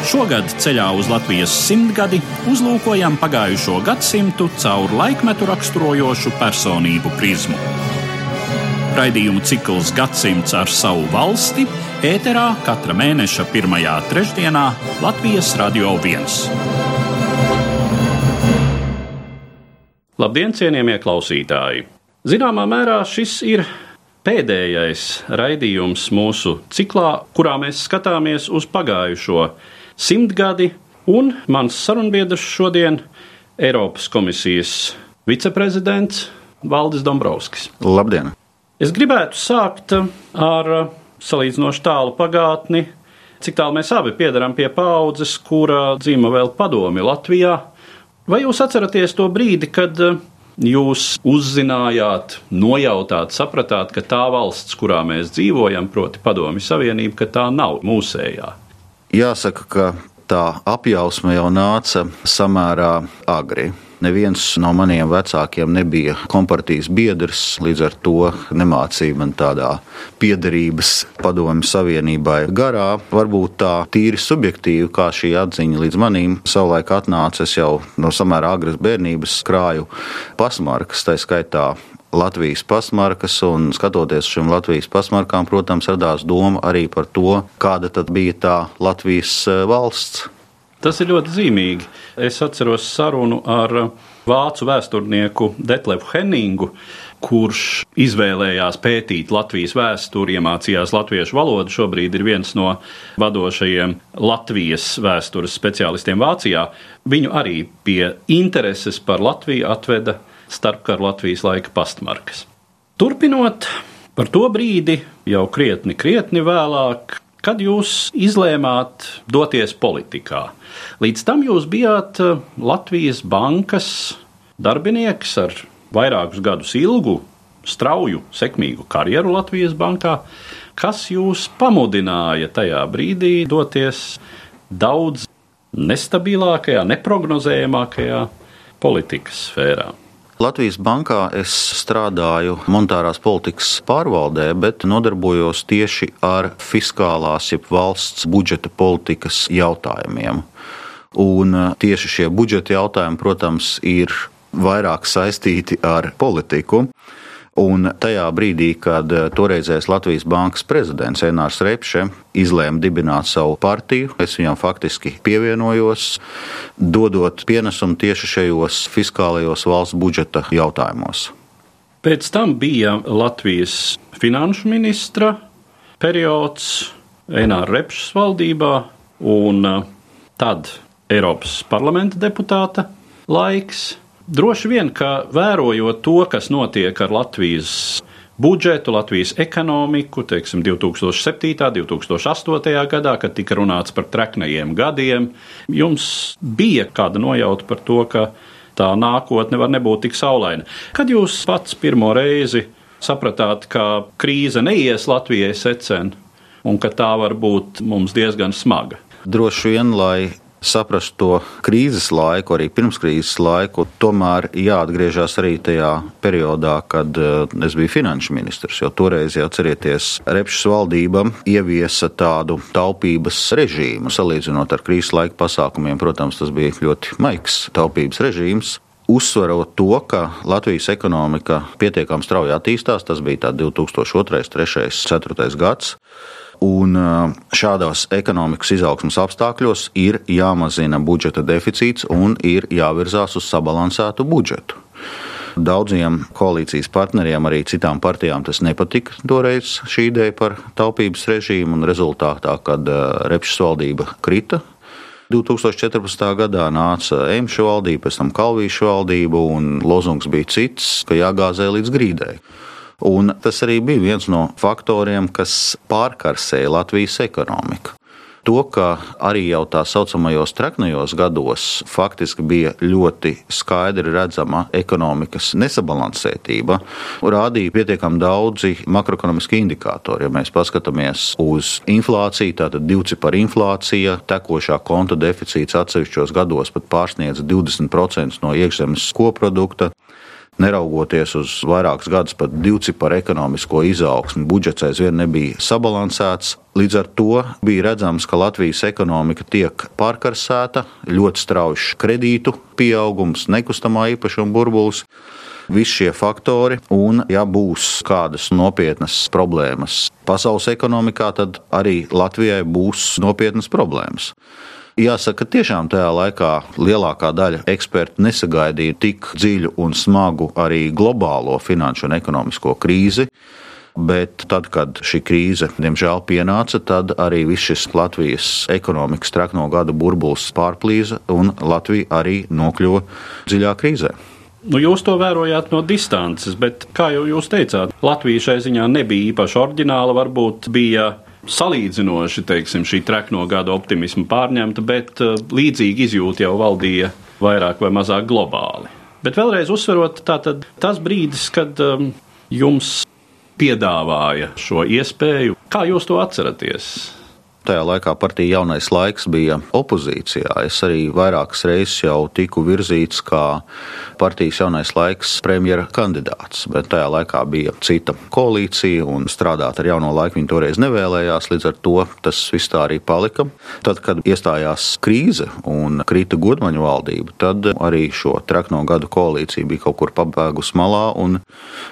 Šogad ceļā uz Latvijas simtgadi uzlūkojam pagājušo gadsimtu caur laikmetu raksturojošu personību prizmu. Raidījumu cikls Gadsimts ar savu valsti ēterā katra mēneša pirmajā trešdienā Latvijas Radio 1. Labdien, cienījamie klausītāji! Zināmā mērā šis ir pēdējais raidījums mūsu ciklā, kurā mēs skatāmies uz pagājušo simtgadi, un mans sarunbiedrs šodien - Eiropas komisijas viceprezidents Valdis Dombrovskis. Labdien! Es gribētu sākt ar salīdzinoši tālu pagātni, cik tālu mēs abi piedarām pie paudzes, kura dzīvo vēl padomi Latvijā. Vai jūs atceraties to brīdi, kad jūs uzzinājāt, nojautāt, sapratāt, ka tā valsts, kurā mēs dzīvojam, proti Padomju Savienība, ka tā nav mūsējā? Jāsaka, ka tā apjausme jau nāca samērā agri. Neviens no maniem vecākiem nebija kompartijas biedrs, līdz ar to nemācīja man tādā piederības padomju savienībai garā. Varbūt tā tīri subjektīvi, kā šī atziņa līdz manim savulaik atnāca, es jau no samērā agras bērnības krāju pasmarkas, tā skaitā Latvijas pasmarkas, un skatoties uz šīm Latvijas pasmarkām, protams, radās doma arī par to, kāda tad bija tā Latvijas e, valsts. Tas ir ļoti zīmīgi. Es atceros sarunu ar vācu vēsturnieku Detlevu Henningu, kurš izvēlējās pētīt Latvijas vēsturi, iemācījās latviešu valodu. Šobrīd ir viens no vadošajiem Latvijas vēstures speciālistiem Vācijā. Viņu arī pie intereses par Latviju atveda starpkara Latvijas laika pastmarkas. Turpinot par to brīdi, jau krietni, krietni vēlāk, kad jūs izlēmāt doties politikā. Līdz tam jūs bijāt eh, Latvijas bankas darbinieks ar vairākus gadus ilgu, strauju, sekmīgu karjeru Latvijas bankā. Kas jūs pamudināja tajā brīdī doties daudz nestabilākajā, neprognozējamākajā politikas sfērā? Latvijas bankā es strādāju monetārās politikas pārvaldē, bet nodarbojos tieši ar fiskālās, jeb valsts budžeta politikas jautājumiem. Un eh, tieši šie budžeta jautājumi, protams, ir vairāk saistīti ar politiku. Un tajā brīdī, kad eh, toreizējais Latvijas bankas prezidents Enārs Repše izlēma dibināt savu partiju, es viņam faktiski pievienojos, dodot pienesumu tieši šajos fiskālajos valsts budžeta jautājumos. Pēc tam bija Latvijas finanšu ministra periods Enāra Repšas valdībā, un eh, tad Eiropas parlamenta deputāta laiks. Droši vien, ka vērojot to, kas notiek ar Latvijas budžetu, Latvijas ekonomiku, teiksim, 2007. un 2008. gadā, kad tika runāts par treknajiem gadiem, jums bija kāda nojauta par to, ka tā nākotne var nebūt tik saulaina. Kad jūs pats pirmo reizi sapratāt, ka krīze neies Latvijai secen un ka tā var būt mums diezgan smaga? Droši vien, lai saprast to krīzes laiku, arī pirmskrīzes laiku, tomēr jāatgriežas arī tajā periodā, kad eh, es biju finanšu ministrs. Jo toreiz, ja atcerieties, Repšas valdība ieviesa tādu taupības režīmu. Salīdzinot ar krīzes laika pasākumiem, protams, tas bija ļoti maigs taupības režīms uzsverot to, ka Latvijas ekonomika pietiekami strauji attīstās. Tas bija 2002, 2003, 2004 gads. Un šādos ekonomikas izaugsmas apstākļos ir jāmazina budžeta deficīts un ir jāvirzās uz sabalansētu budžetu. Daudziem koalīcijas partneriem, arī citām partijām, tas nepatika toreiz šī ideja par taupības režīmu, rezultātā, kad Repšas valdība krita 2014. gadā nāca Eimša valdība, pēc tam Kalvīša valdība, un lozungs bija cits, ka jāgāzē līdz grīdai. Un tas arī bija viens no faktoriem, kas pārkarsēja Latvijas ekonomiku. to, ka arī jau tā saucamajos traknajos gados faktiski bija ļoti skaidri redzama ekonomikas nesabalansētība, rādīja pietiekami daudzi makroekonomiski indikātori. Ja mēs paskatāmies uz inflāciju, tātad divcipara inflācija, tekošā konta deficīts atsevišķos gados pat pārsniedz 20% no iekšzemes koprodukta neraugoties uz vairākus gadus pat divciparu ekonomisko izaugsmu, budžets aizvien nebija sabalansēts. Līdz ar to bija redzams, ka Latvijas ekonomika tiek pārkarsēta, ļoti strauji kredītu pieaugums, nekustamā īpašuma burbulis visi šie faktori, un ja būs kādas nopietnas problēmas pasaules ekonomikā, tad arī Latvijai būs nopietnas problēmas. Jāsaka, tiešām tajā laikā lielākā daļa ekspertu nesagaidīja tik dziļu un smagu arī globālo finanšu un ekonomisko krīzi. Bet tad, kad šī krīze, diemžēl, pienāca, tad arī viss šis Latvijas ekonomikas trakno gadu burbulis pārplīza un Latvija arī nokļuva dziļā krīzē. Nu, jūs to vērojāt no distances, bet, kā jau jūs teicāt, Latvija šai ziņā nebija īpaši oriģināla, varbūt bija salīdzinoši teiksim, šī trekno gada optimisma pārņemta, bet uh, līdzīgi izjūta jau valdīja vairāk vai mazāk globāli. Bet vēlreiz uzsverot, tātad tas brīdis, kad um, jums piedāvāja šo iespēju, kā jūs to atceraties? Tajā laikā partija jaunais laiks bija opozīcijā. Es arī vairākas reizes jau tiku virzīts kā partijas jaunais laiks premjera kandidāts, bet tajā laikā bija cita koalīcija un strādāt ar jauno laiku viņi toreiz nevēlējās. Līdz ar to tas viss tā arī palika. Tad, kad iestājās krīze un krita godmaņu valdība, tad arī šo trakno gadu koalīcija bija kaut kur pabēgus malā un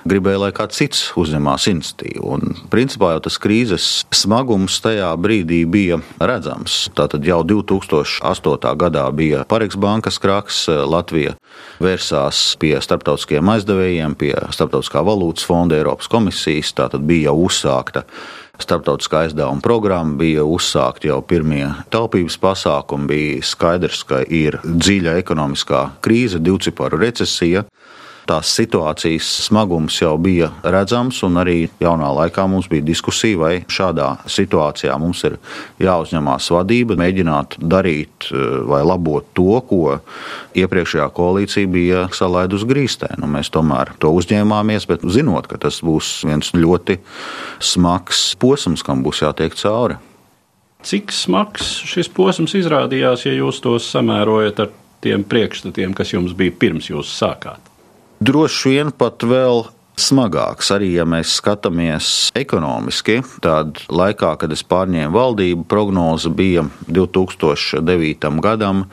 gribēja, lai kāds cits uzņemās iniciatīvu. Un, principā jau tas krīzes smagums tajā brīdī brīdī bija redzams. Tātad jau 2008. gadā bija Pareks bankas kraks, Latvija vērsās pie starptautiskiem aizdevējiem, pie Starptautiskā valūtas fonda, Eiropas komisijas. Tātad bija jau uzsākta starptautiskā aizdevuma programma, bija uzsākti jau pirmie taupības pasākumi, bija skaidrs, ka ir dziļa ekonomiskā krīze, divciparu recesija tās situācijas smagums jau bija redzams, un arī jaunā laikā mums bija diskusija, vai šādā situācijā mums ir jāuzņemās vadība, mēģināt darīt eh, vai labot to, ko iepriekšējā koalīcija bija salaidusi grīstē. Nu, mēs tomēr to uzņēmāmies, bet zinot, ka tas būs viens ļoti smags posms, kam būs jātiek cauri. Cik smags šis posms izrādījās, ja jūs tos samērojat ar tiem priekšstatiem, kas jums bija pirms jūs sākāt? Droši vien pat vēl smagāks. Arī ja mēs skatāmies ekonomiski, tad laikā, kad es pārņēmu valdību, prognoze bija 2009. gadam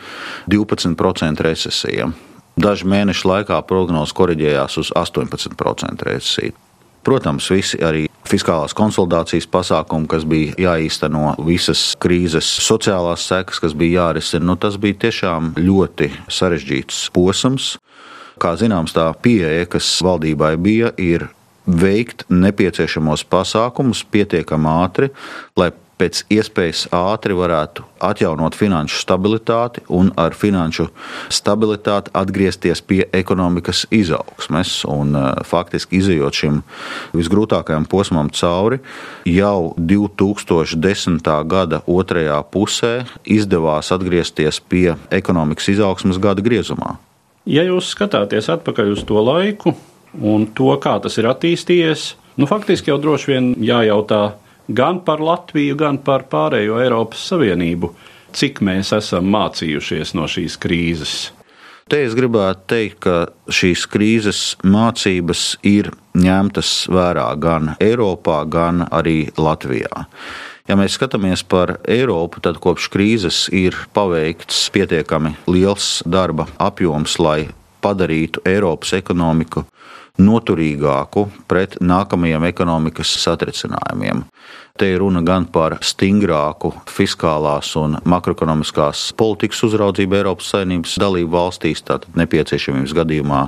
12% recesija. Dažu mēnešu laikā prognoze korģējās uz 18% recesiju. Protams, visi arī fiskālās konsolidācijas pasākumi, kas bija jāīsteno, visas krīzes sociālās sekas, kas bija jārisina, nu, tas bija tiešām ļoti sarežģīts posms. Kā zināms, tā pieeja, kas valdībai bija, ir veikt nepieciešamos pasākumus pietiekami ātri, lai pēc iespējas ātri varētu atjaunot finanšu stabilitāti un ar finanšu stabilitāti atgriezties pie ekonomikas izaugsmes. Un, uh, faktiski izējot šim visgrūtākajam posmam cauri, jau 2010. gada otrajā pusē izdevās atgriezties pie ekonomikas izaugsmes gada griezumā. Ja jūs skatāties atpakaļ uz to laiku un to, kā tas ir attīstījies, nu, faktiski jau droši vien jājautā gan par Latviju, gan par pārējo Eiropas Savienību, cik mēs esam mācījušies no šīs krīzes. Te es gribētu teikt, ka šīs krīzes mācības ir ņemtas vērā gan Eiropā, gan arī Latvijā. Ja mēs skatāmies par Eiropu, tad kopš krīzes ir paveikts pietiekami liels darba apjoms, lai padarītu Eiropas ekonomiku noturīgāku pret nākamajiem ekonomikas satricinājumiem. Te ir runa gan par stingrāku fiskālās un makroekonomiskās politikas uzraudzību Eiropas Savienības dalību valstīs, tātad nepieciešamības gadījumā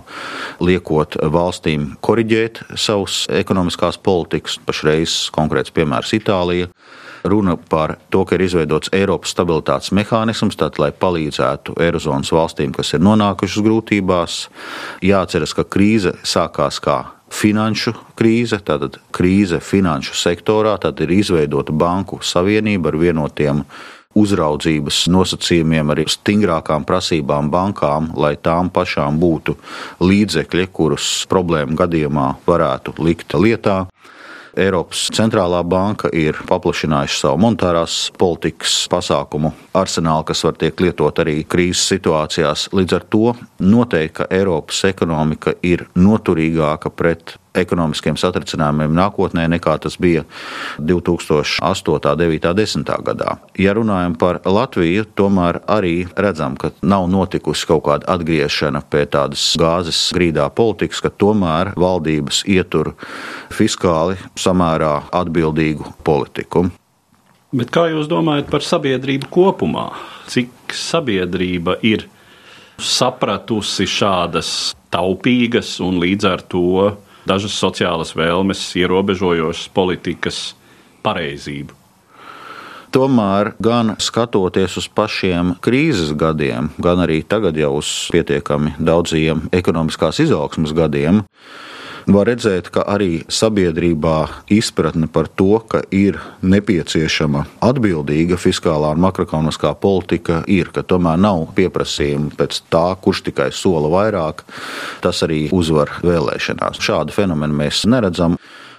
liekot valstīm koriģēt savus ekonomiskās politikas, pašreiz konkrēts piemērs Itālija runa par to, ka ir izveidots Eiropas stabilitātes mehānisms, tātad, lai palīdzētu Eirozonas valstīm, kas ir nonākušas grūtībās. Jāatceras, ka krīze sākās kā finanšu krīze, tātad krīze finanšu sektorā, tad ir izveidota banku savienība ar vienotiem uzraudzības nosacījumiem, arī stingrākām prasībām bankām, lai tām pašām būtu līdzekļi, kurus problēmu gadījumā varētu likt lietā. Eiropas centrālā banka ir paplašinājusi savu monetārās politikas pasākumu arsenālu, kas var tiek lietot arī krīzes situācijās. Līdz ar to noteikti, Eiropas ekonomika ir noturīgāka pret ekonomiskiem satricinājumiem nākotnē nekā tas bija 2008, 9, 10 gadā. Ja runājam par Latviju, tomēr arī redzam, ka nav notikusi kaut kāda atgriešana pie tādas gāzes grīdā politikas, ka tomēr valdības ietur fiskāli samērā atbildīgu politiku. Bet kā jūs domājat par sabiedrību kopumā? Cik sabiedrība ir sapratusi šādas taupīgas un līdz ar to dažas sociālas vēlmes, ierobežojošas politikas pareizību. Tomēr, gan skatoties uz pašiem krīzes gadiem, gan arī tagad jau uz pietiekami daudziem ekonomiskās izaugsmas gadiem, var redzēt, ka arī sabiedrībā izpratne par to, ka ir nepieciešama atbildīga fiskālā un makroekonomiskā politika, ir, ka tomēr nav pieprasījuma pēc tā, kurš tikai sola vairāk, tas arī uzvar vēlēšanās. Šādu fenomenu mēs neredzam.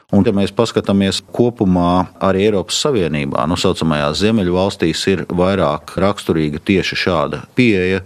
Un, ja mēs paskatāmies kopumā arī Eiropas Savienībā, nu, saucamajās Ziemeļu valstīs ir vairāk raksturīga tieši šāda pieeja,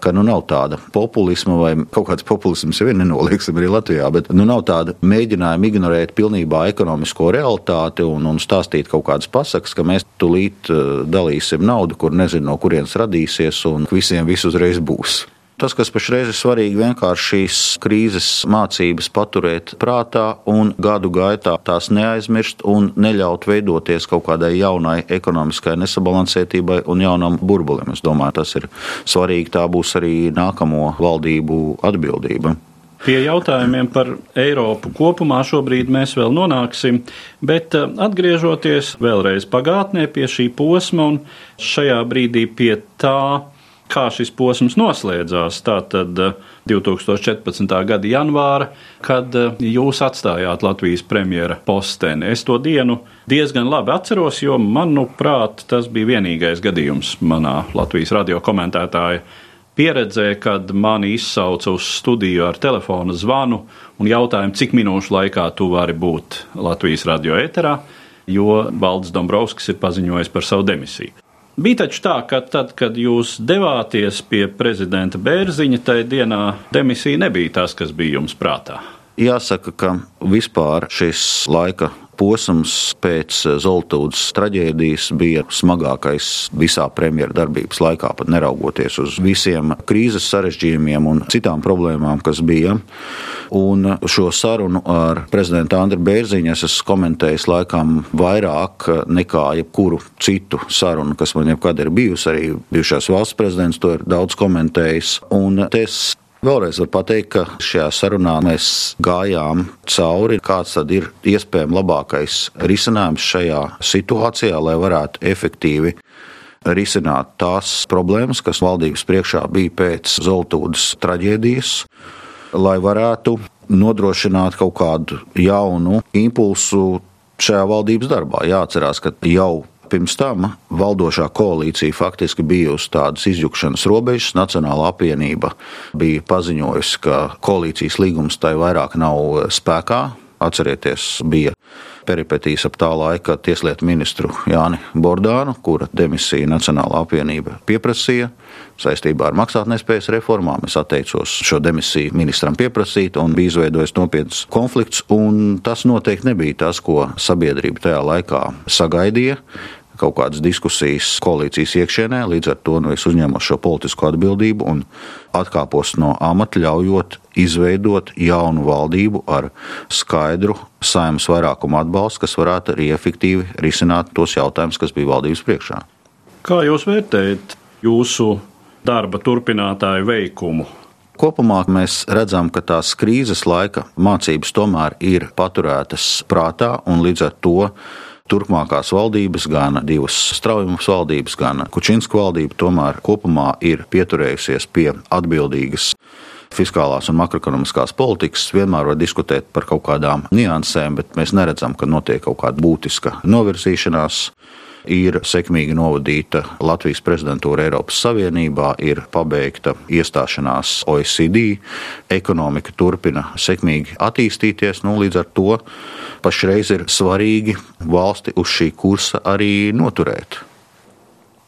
ka nu nav tāda populisma vai kaut kāds populisms jau nenolieksim arī Latvijā, bet nu nav tāda mēģinājuma ignorēt pilnībā ekonomisko realitāti un, un stāstīt kaut kādas pasakas, ka mēs tulīt eh, dalīsim naudu, kur nezinu, no kurienes radīsies un visiem viss uzreiz būs. Tas, kas pašreiz ir svarīgi, vienkārši šīs krīzes mācības paturēt prātā un gadu gaitā tās neaizmirst un neļaut veidoties kaut kādai jaunai ekonomiskai nesabalansētībai un jaunam burbulim. Es domāju, tas ir svarīgi. Tā būs arī nākamo valdību atbildība. Pie jautājumiem par Eiropu kopumā šobrīd mēs vēl nonāksim, bet eh, atgriežoties vēlreiz pagātnē pie šī posma un šajā brīdī pie tā, kā šis posms noslēdzās. Tātad 2014. Eh, gada janvāra, kad eh, jūs atstājāt Latvijas premjera posteni. Es to dienu diezgan labi atceros, jo, manuprāt, tas bija vienīgais gadījums manā Latvijas radio komentētāja pieredzē, kad mani izsauca uz studiju ar telefona zvanu un jautājumu, cik minūšu laikā tu vari būt Latvijas radio eterā, jo Valdis Dombrovskis ir paziņojis par savu demisiju. Bija taču tā, ka tad, kad jūs devāties pie prezidenta Bērziņa, tajā dienā demisija nebija tas, kas bija jums prātā. Jāsaka, ka vispār šis laika posms pēc Zoltūdas traģēdijas bija smagākais visā premjeras darbības laikā, pat neraugoties uz visiem krīzes sarežģījumiem un citām problēmām, kas bija. Un šo sarunu ar prezidentu Andriu Bērziņu es esmu komentējis laikam vairāk nekā jebkuru citu sarunu, kas man jebkad ir bijusi. Arī bijušais valsts prezidents to ir daudz komentējis. Un es Vēlreiz var pateikt, ka šajā sarunā mēs gājām cauri, kāds tad ir iespējams labākais risinājums šajā situācijā, lai varētu efektīvi risināt tās problēmas, kas valdības priekšā bija pēc Zoltūdas traģēdijas, lai varētu nodrošināt kaut kādu jaunu impulsu šajā valdības darbā. Jāatcerās, ka jau Pirms tam valdošā koalīcija faktiski bija uz tādas izjukšanas robežas. Nacionāla apvienība bija paziņojusi, ka koalīcijas līgums tai vairāk nav spēkā. Atcerieties, bija peripetīs ap tā laika tieslietu ministru Jāni Bordānu, kura demisiju Nacionālā apvienība pieprasīja saistībā ar maksātnespējas reformām. Es atteicos šo demisiju ministram pieprasīt, un bija izveidojis nopietns konflikts. Tas noteikti nebija tas, ko sabiedrība tajā laikā sagaidīja kaut kādas diskusijas koalīcijas iekšienē. Līdz ar to nu, es uzņēmu šo politisko atbildību un atkāpos no amata, ļaujot izveidot jaunu valdību ar skaidru saimnes vairākumu atbalstu, kas varētu arī efektīvi risināt tos jautājumus, kas bija valdības priekšā. Kā jūs vērtējat jūsu darba turpinātāju veikumu? Kopumā mēs redzam, ka tās krīzes laika mācības tomēr ir paturētas prātā un līdz ar to turpmākās valdības, gan divas straujumas valdības, gan Kučinska valdība tomēr kopumā ir pieturējusies pie atbildīgas fiskālās un makroekonomiskās politikas. Vienmēr var diskutēt par kaut kādām niansēm, bet mēs neredzam, ka notiek kaut kāda būtiska novirzīšanās. Ir sekmīgi novadīta Latvijas prezidentūra Eiropas Savienībā, ir pabeigta iestāšanās OECD, ekonomika turpina sekmīgi attīstīties. Nu, līdz ar to pašreiz ir svarīgi valsti uz šī kursa arī noturēt.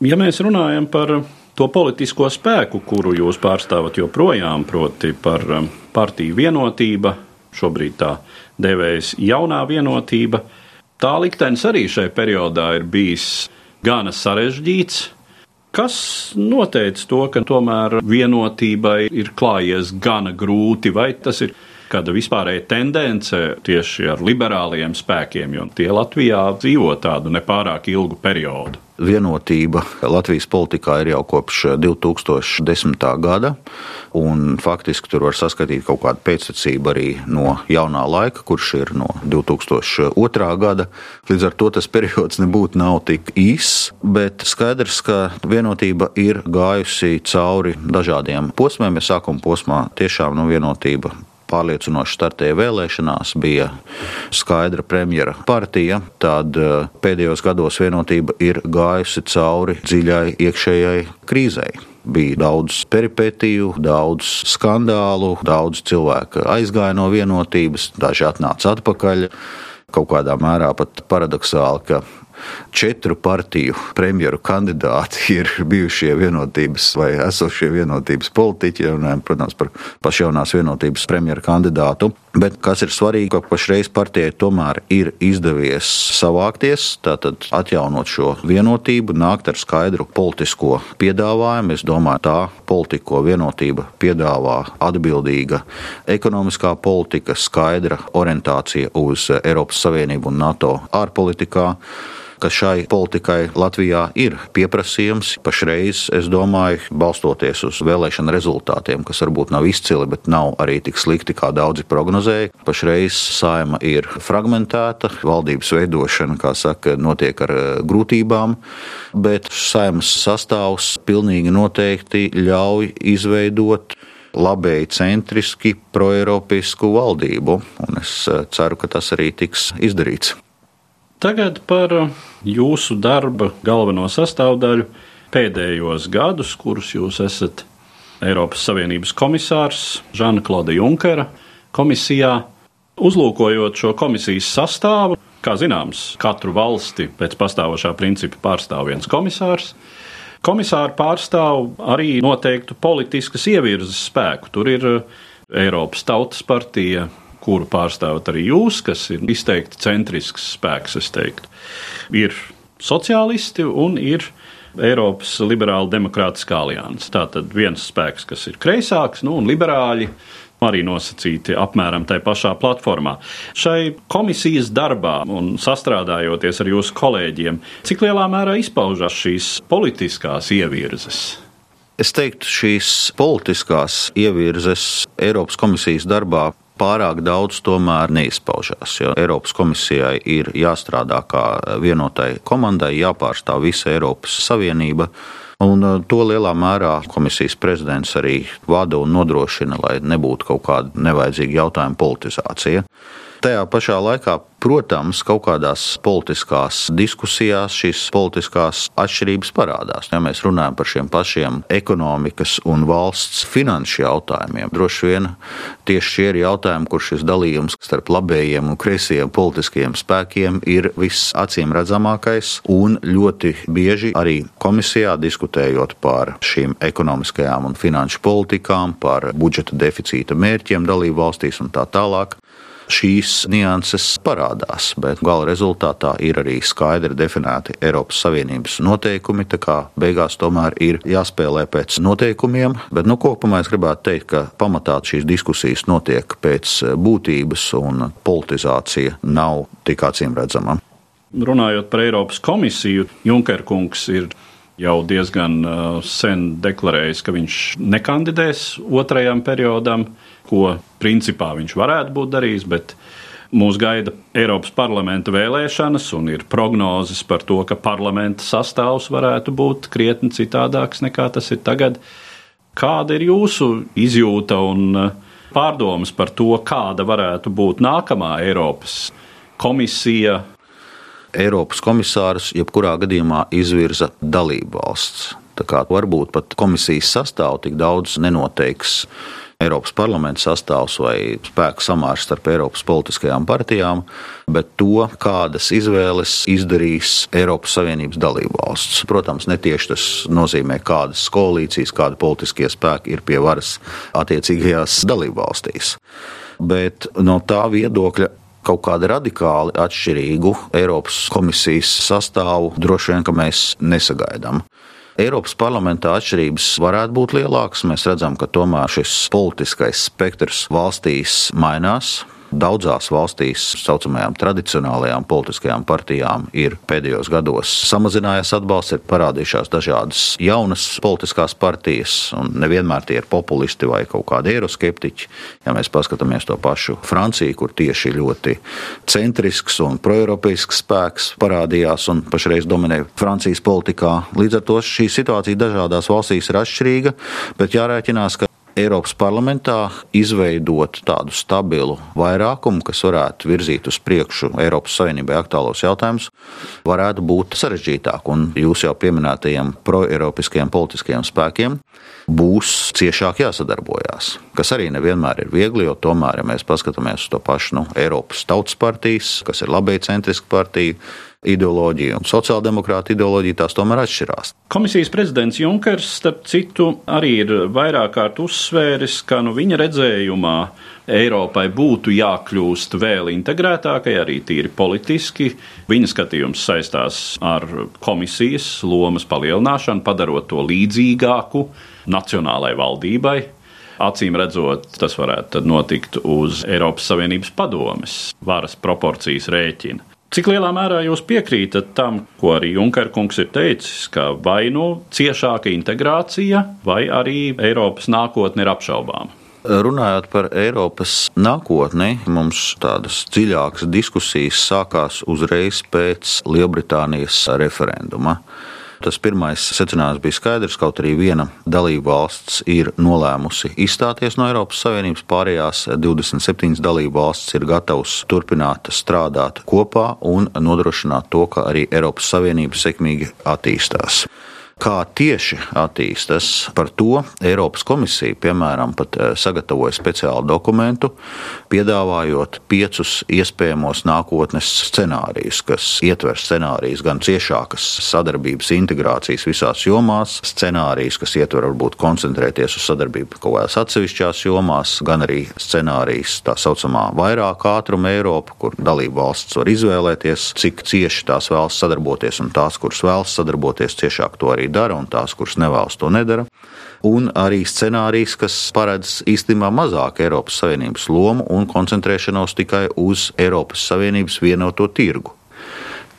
Ja mēs runājam par to politisko spēku, kuru jūs pārstāvat joprojām, proti par um, partiju vienotība, šobrīd tā devējas jaunā vienotība, Tā liktenis arī šajā periodā ir bijis gana sarežģīts. Kas noteica to, ka tomēr vienotībai ir klājies gana grūti, vai tas ir kāda vispārēja tendence tieši ar liberāliem spēkiem, jo tie Latvijā dzīvo tādu nepārāk ilgu periodu? Vienotība Latvijas politikā ir jau kopš 2010. gada, un faktiski tur var saskatīt kaut kādu pēctecību arī no jaunā laika, kurš ir no 2002. gada. Līdz ar to tas periods nebūtu nav tik īss, bet skaidrs, ka vienotība ir gājusi cauri dažādiem posmiem. Ja sākuma posmā tiešām nu, vienotība pārliecinoši startēja vēlēšanās, bija skaidra premjera partija, tad eh, pēdējos gados vienotība ir gājusi cauri dziļai iekšējai krīzei. Bija daudz peripetiju, daudz skandālu, daudz cilvēku aizgāja no vienotības, daži atnāca atpakaļ. Kaut kādā mērā pat paradoxāli, ka četru partiju premjeru kandidāti ir bijušie vienotības vai esošie vienotības politiķi, runājot, protams, par pašjaunās vienotības premjeru kandidātu. Bet kas ir svarīgi, ka pašreiz partijai tomēr ir izdevies savākties, tātad atjaunot šo vienotību, nākt ar skaidru politisko piedāvājumu. Es domāju, tā politika, ko vienotība piedāvā, atbildīga ekonomiskā politika, skaidra orientācija uz Eiropas Savienību un NATO ārpolitikā ka šai politikai Latvijā ir pieprasījums. Pašreiz, es domāju, balstoties uz vēlēšanu rezultātiem, kas varbūt nav izcili, bet nav arī tik slikti, kā daudzi prognozēja. Pašreiz saima ir fragmentēta, valdības veidošana, kā saka, notiek ar eh, grūtībām, bet saimas sastāvs pilnīgi noteikti ļauj izveidot labēji centriski, proeiropisku valdību. Un es eh, ceru, ka tas arī tiks izdarīts. Tagad par jūsu darba galveno sastāvdaļu pēdējos gadus, kurus jūs esat Eiropas Savienības komisārs Žana Klauda Junkera komisijā. Uzlūkojot šo komisijas sastāvu, kā zināms, katru valsti pēc pastāvošā principa pārstāv viens komisārs. Komisāri pārstāv arī noteiktu politiskas ievirzes spēku. Tur ir Eiropas Tautas partija, kuru pārstāvat arī jūs, kas ir izteikti centrisks spēks, es teiktu. Ir sociālisti un ir Eiropas Liberāla Demokrātiskā alianse. Tātad viens spēks, kas ir kreisāks, nu, un liberāļi arī nosacīti apmēram tajā pašā platformā. Šai komisijas darbā un sastrādājoties ar jūsu kolēģiem, cik lielā mērā izpaužas šīs politiskās ievirzes? Es teiktu, šīs politiskās ievirzes Eiropas komisijas darbā pārāk daudz tomēr neizpaužās. Jo Eiropas komisijai ir jāstrādā kā vienotai komandai, jāpārstāv visa Eiropas Savienība. Un uh, to lielā mērā komisijas prezidents arī vada un nodrošina, lai nebūtu kaut kāda nevajadzīga jautājuma politizācija. Tajā pašā laikā, protams, kaut kādās politiskās diskusijās šīs politiskās atšķirības parādās. Ja mēs runājam par šiem pašiem ekonomikas un valsts finanšu jautājumiem, droši vien tieši šie ir jautājumi, kur šis dalījums starp labējiem un kreisajiem politiskiem spēkiem ir visacīm redzamākais. Un ļoti bieži arī komisijā diskutējot par šīm ekonomiskajām un finanšu politikām, par budžeta deficīta mērķiem dalību valstīs un tā tālāk šīs nianses parādās, bet gala rezultātā ir arī skaidri definēti Eiropas Savienības noteikumi. Tā kā beigās tomēr ir jāspēlē pēc noteikumiem, bet nu, kopumā es gribētu teikt, ka pamatā šīs diskusijas notiek pēc būtības un politizācija nav tik acīm redzama. Runājot par Eiropas komisiju, Junkerkungs ir jau diezgan uh, sen deklarējis, ka viņš nekandidēs otrajam periodam ko principā viņš varētu būt darījis, bet mūs gaida Eiropas parlamenta vēlēšanas un ir prognozes par to, ka parlamenta sastāvs varētu būt krietni citādāks nekā tas ir tagad. Kāda ir jūsu izjūta un uh, pārdomas par to, kāda varētu būt nākamā Eiropas komisija? Eiropas komisārus jebkurā gadījumā izvirza dalību valsts. Tā kā varbūt pat komisijas sastāvu tik daudz nenoteiks Eiropas parlamenta sastāvs vai spēku samārs starp Eiropas politiskajām partijām, bet to, kādas izvēles izdarīs Eiropas Savienības dalībvalsts. Protams, netieši tas nozīmē, kādas koalīcijas, kādi politiskie spēki ir pie varas attiecīgajās dalībvalstīs. Bet no tā viedokļa kaut kādu radikāli atšķirīgu Eiropas komisijas sastāvu droši vien mēs nesagaidām. Eiropas parlamentā atšķirības varētu būt lielākas. Mēs redzam, ka tomēr šis politiskais spektrs valstīs mainās. Daudzās valstīs, tā saucamajām tradicionālajām politiskajām partijām, ir pēdējos gados samazinājies atbalsts, ir parādījušās dažādas jaunas politiskās partijas, un nevienmēr tie ir populisti vai kaut kādi eiroskeptiķi. Ja mēs paskatāmies to pašu Franciju, kur tieši ļoti centrisks un proeiropeisks spēks parādījās un pašreiz dominē Francijas politikā, līdz ar to šī situācija dažādās valstīs ir atšķirīga, bet jārēķinās, ka Eiropas parlamentā izveidot tādu stabilu vairākumu, kas varētu virzīt uz priekšu Eiropas Savienībai aktuālos jautājumus, varētu būt sarežģītāk. Un jūs jau pieminētajiem proeiropiskajiem politiskajiem spēkiem būs ciešāk jāsadarbojās. Kas arī nevienmēr ir viegli, jo tomēr, ja mēs paskatāmies uz to pašu nu, Eiropas Tautas partijas, kas ir labai centriska partija, ideoloģija un sociāldemokrāta ideoloģija tās tomēr atšķirās. Komisijas prezidents Junkers, starp citu, arī ir vairāk kārt uzsvēris, ka nu, viņa redzējumā Eiropai būtu jākļūst vēl integrētākai, arī tīri politiski. Viņa skatījums saistās ar komisijas lomas palielināšanu, padarot to līdzīgāku nacionālajai valdībai. Acīm redzot, tas varētu notikt uz Eiropas Savienības padomes varas proporcijas rēķina. Cik lielā mērā jūs piekrītat tam, ko arī Junkerkungs ir teicis, ka vai nu ciešāka integrācija, vai arī Eiropas nākotne ir apšaubāma? Runājot par Eiropas nākotni, mums tādas dziļākas diskusijas sākās uzreiz pēc Lielbritānijas referenduma. Tas pirmais secinājums bija skaidrs, kaut arī viena dalība valsts ir nolēmusi izstāties no Eiropas Savienības, pārējās 27 dalību valstis ir gatavas turpināt strādāt kopā un nodrošināt to, ka arī Eiropas Savienība sekmīgi attīstās kā tieši attīstas. Par to Eiropas komisija, piemēram, pat eh, sagatavoja speciālu dokumentu, piedāvājot piecus iespējamos nākotnes scenārijus, kas ietver scenārijus gan ciešākas sadarbības integrācijas visās jomās, scenārijus, kas ietver varbūt koncentrēties uz sadarbību kaut kādās atsevišķās jomās, gan arī scenārijus tā saucamā vairāk ātruma Eiropa, kur dalība valsts var izvēlēties, cik cieši tās vēlas sadarboties, un tās, kuras vēlas sadarboties ciešāk, to arī dara, un tās, kuras nevēlas to nedara. Un arī scenārijs, kas paredz īstenībā mazāk Eiropas Savienības lomu un koncentrēšanos tikai uz Eiropas Savienības vienoto tirgu.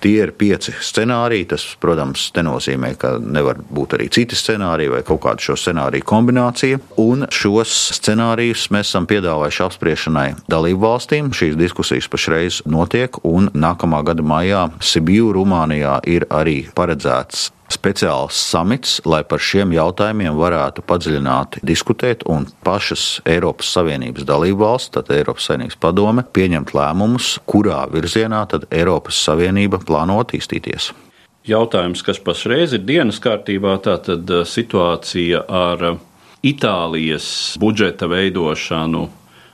Tie ir pieci scenāriji. Tas, protams, nenozīmē, ka nevar būt arī citi scenāriji vai kaut kāda šo scenāriju kombinācija. Un šos scenārijus mēs esam piedāvājuši apspriešanai dalību valstīm. Šīs diskusijas pašreiz notiek, un nākamā gada maijā Sibiju, Rumānijā, ir arī paredzēts speciāls samits, lai par šiem jautājumiem varētu padziļināti diskutēt un pašas Eiropas Savienības dalībvalsts, tad Eiropas Savienības padome, pieņemt lēmumus, kurā virzienā tad Eiropas Savienība plāno attīstīties. Jautājums, kas pašreiz ir dienas kārtībā, tātad eh, situācija ar eh, Itālijas budžeta veidošanu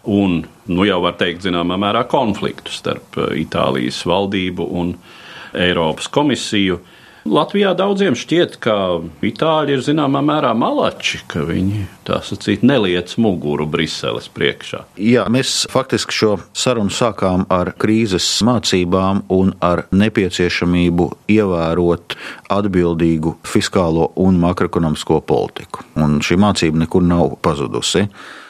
un, nu jau var teikt, zināmā mērā konfliktu starp eh, Itālijas valdību un Eiropas komisiju. Latvijā daudziem šķiet, ka itāļi ir zināmā mērā malači, ka viņi tā sacīt neliec muguru Briseles priekšā. Jā, mēs faktiski šo sarunu sākām ar krīzes mācībām un ar nepieciešamību ievērot atbildīgu fiskālo un makroekonomisko politiku. Un šī mācība nekur nav pazudusi.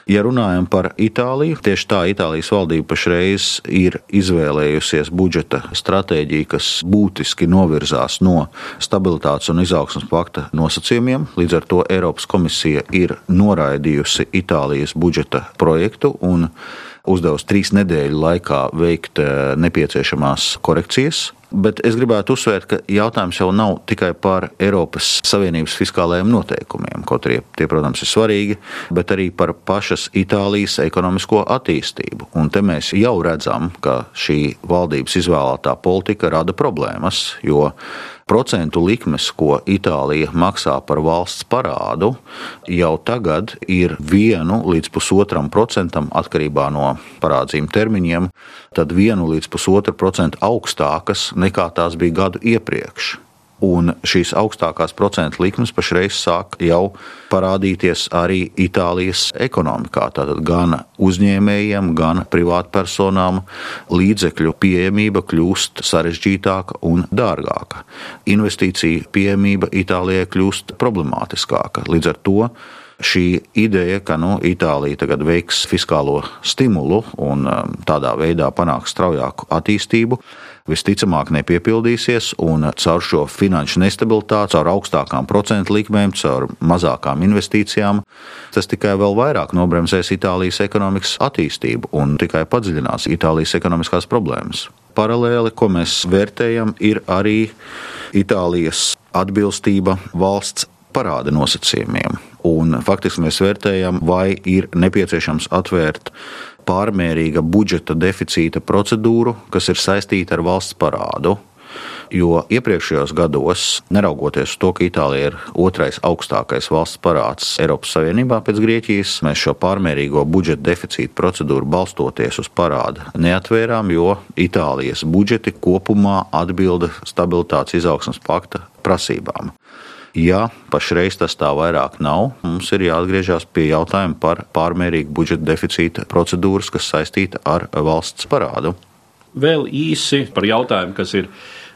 Ja runājam par Itāliju, tieši tā Itālijas valdība pašreiz ir izvēlējusies budžeta stratēģiju, kas būtiski novirzās no stabilitātes un izaugsmas pakta nosacījumiem. Līdz ar to Eiropas komisija ir noraidījusi Itālijas budžeta projektu un uzdevusi trīs nedēļu laikā veikt eh, nepieciešamās korekcijas. Bet es gribētu uzsvērt, ka jautājums jau nav tikai par Eiropas Savienības fiskālajiem noteikumiem, kaut arī tie, protams, ir svarīgi, bet arī par pašas Itālijas ekonomisko attīstību. Un te mēs jau redzam, ka šī valdības izvēlētā politika rada problēmas, jo procentu likmes, ko Itālija maksā par valsts parādu, jau tagad ir 1 līdz 1,5 procentam atkarībā no parādzīm termiņiem, tad 1 līdz 1,5 procentu augstākas nekā tās bija gadu iepriekš un šīs augstākās procentu likmes pašreiz sāk jau parādīties arī Itālijas ekonomikā. Tātad gan uzņēmējiem, gan privātpersonām līdzekļu pieejamība kļūst sarežģītāka un dārgāka. Investīcija pieejamība Itālijai kļūst problemātiskāka. Līdz ar to šī ideja, ka nu, Itālija tagad veiks fiskālo stimulu un um, tādā veidā panāks straujāku attīstību, visticamāk nepiepildīsies, un caur šo finanšu nestabilitāti, caur augstākām procentu likmēm, caur mazākām investīcijām, tas tikai vēl vairāk nobremzēs Itālijas ekonomikas attīstību un tikai padziļinās Itālijas ekonomiskās problēmas. Paralēli, ko mēs vērtējam, ir arī Itālijas atbilstība valsts parāda nosacījumiem. Un faktiski mēs vērtējam, vai ir nepieciešams atvērt pārmērīga budžeta deficīta procedūru, kas ir saistīta ar valsts parādu. Jo iepriekšējos gados, neraugoties uz to, ka Itālija ir otrais augstākais valsts parāds Eiropas Savienībā pēc Grieķijas, mēs šo pārmērīgo budžeta deficīta procedūru balstoties uz parādu neatvērām, jo Itālijas budžeti kopumā atbilda stabilitātes izaugsmas pakta prasībām. Ja pašreiz tas tā vairāk nav, mums ir jāatgriežas pie jautājuma par pārmērīgu budžeta deficīta procedūras, kas saistīta ar valsts parādu. Vēl īsi par jautājumu, kas ir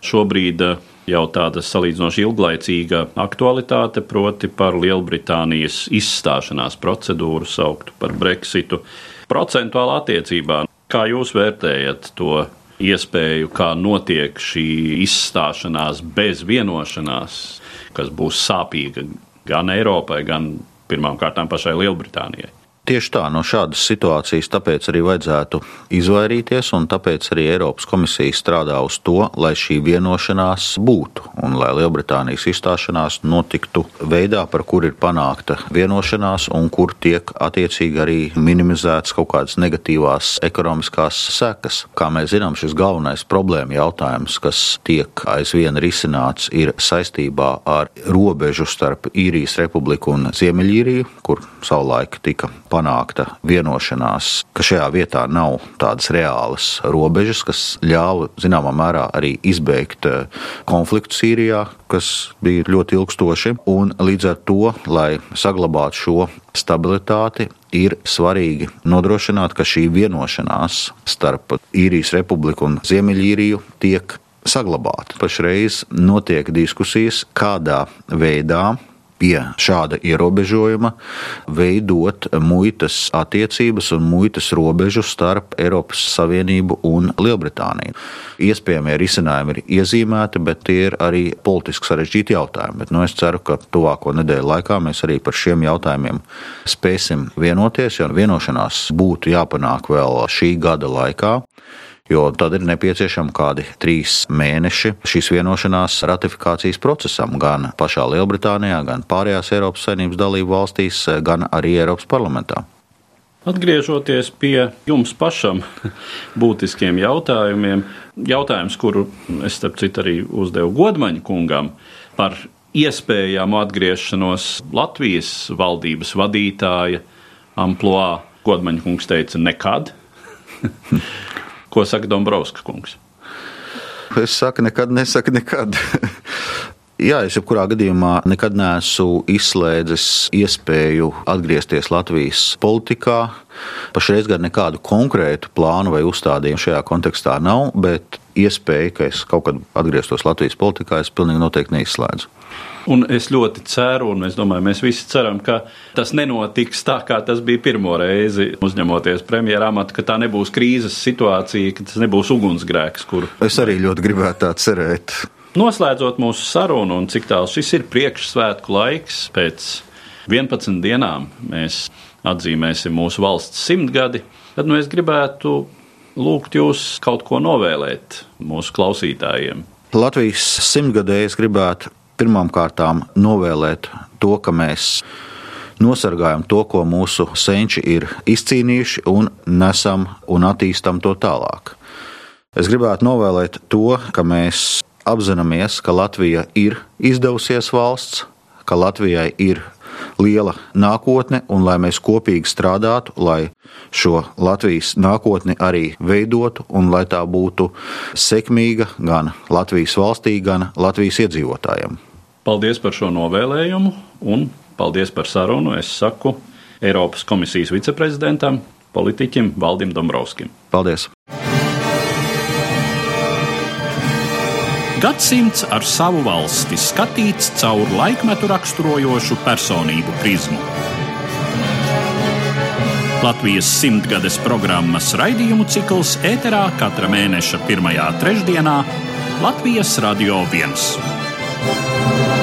šobrīd eh, jau tāda salīdzinoši ilglaicīga aktualitāte, proti par Lielbritānijas izstāšanās procedūru, sauktu par Brexitu. Procentuālā attiecībā, kā jūs vērtējat to iespēju, kā notiek šī izstāšanās bez vienošanās? Kas būs sāpīga gan Eiropai, gan pirmkārt pašai Lielbritānijai. Tieši tā, no šādas situācijas tāpēc arī vajadzētu izvairīties, un tāpēc arī Eiropas komisija strādā uz to, lai šī vienošanās būtu, un lai Lielbritānijas izstāšanās notiktu veidā, par kur ir panākta vienošanās, un kur tiek attiecīgi arī minimizētas kaut kādas negatīvās ekonomiskās sekas. Kā mēs zinām, šis galvenais problēma jautājums, kas tiek aizvien risināts, ir saistībā ar robežu starp Īrijas republiku un Ziemeļīriju, kur savulaik tika panākta vienošanās, ka šajā vietā nav tādas reālas robežas, kas ļāva zināmā mērā arī izbeigt eh, konfliktu Sīrijā, kas bija ļoti ilgstoši. Un līdz ar to, lai saglabātu šo stabilitāti, ir svarīgi nodrošināt, ka šī vienošanās starp Īrijas republiku un Ziemeļīriju tiek saglabāta. Pašreiz notiek diskusijas, kādā veidā pie šāda ierobežojuma veidot muitas attiecības un muitas robežu starp Eiropas Savienību un Lielbritāniju. Iespējamie risinājumi ir iezīmēti, bet tie ir arī politiski sarežģīti jautājumi. Bet, nu, es ceru, ka tuvāko nedēļu laikā mēs arī par šiem jautājumiem spēsim vienoties, jo vienošanās būtu jāpanāk vēl šī gada laikā jo tad ir nepieciešami kādi trīs mēneši šīs vienošanās ratifikācijas procesam gan pašā Lielbritānijā, gan pārējās Eiropas Savienības dalību valstīs, gan arī Eiropas parlamentā. Atgriežoties pie jums pašam būtiskiem jautājumiem, jautājums, kuru es starp citu arī uzdevu Godmaņa kungam par iespējamu atgriešanos Latvijas valdības vadītāja amplitūdā. Godmaņa kungs teica, nekad. Ko saka Dombrovska kungs? Es saku, nekad nesaku nekad. Jā, es jebkurā gadījumā nekad neesmu izslēdzis iespēju atgriezties Latvijas politikā. Pašreiz gan nekādu konkrētu plānu vai uzstādījumu šajā kontekstā nav, bet iespēja, ka es kaut kad atgrieztos Latvijas politikā, es pilnīgi noteikti neizslēdzu. Un es ļoti ceru, un es domāju, mēs visi ceram, ka tas nenotiks tā, kā tas bija pirmo reizi, uzņemoties premjerā amatu, ka tā nebūs krīzes situācija, ka tas nebūs ugunsgrēks. Kuru... Es arī ļoti gribētu tā cerēt. Noslēdzot mūsu sarunu, un cik tālu šis ir priekšsvētku laiks, pēc 11 dienām mēs atzīmēsim mūsu valsts simtgadi. tad nu, es gribētu lūgt jūs kaut ko novēlēt mūsu klausītājiem. Latvijas simtgadējas gribētu pirmām kārtām novēlēt to, ka mēs nosargājam to, ko mūsu senči ir izcīnījuši, un nesam un attīstam to tālāk. Es gribētu novēlēt to, ka mēs apzināmies, ka Latvija ir izdevusies valsts, ka Latvijai ir liela nākotne, un lai mēs kopīgi strādātu, lai šo Latvijas nākotni arī veidotu, un lai tā būtu sekmīga gan Latvijas valstī, gan Latvijas iedzīvotājiem. Paldies par šo novēlējumu, un paldies par sarunu. Es saku Eiropas komisijas viceprezidentam, politiķim Valdim Dombrovskim. Paldies! Gadsimts ar savu valsti skatīts caur laikmetu raksturojošu personību prizmu. Latvijas simtgades programmas raidījumu cikls ēterā katra mēneša pirmajā trešdienā Latvijas Radio 1.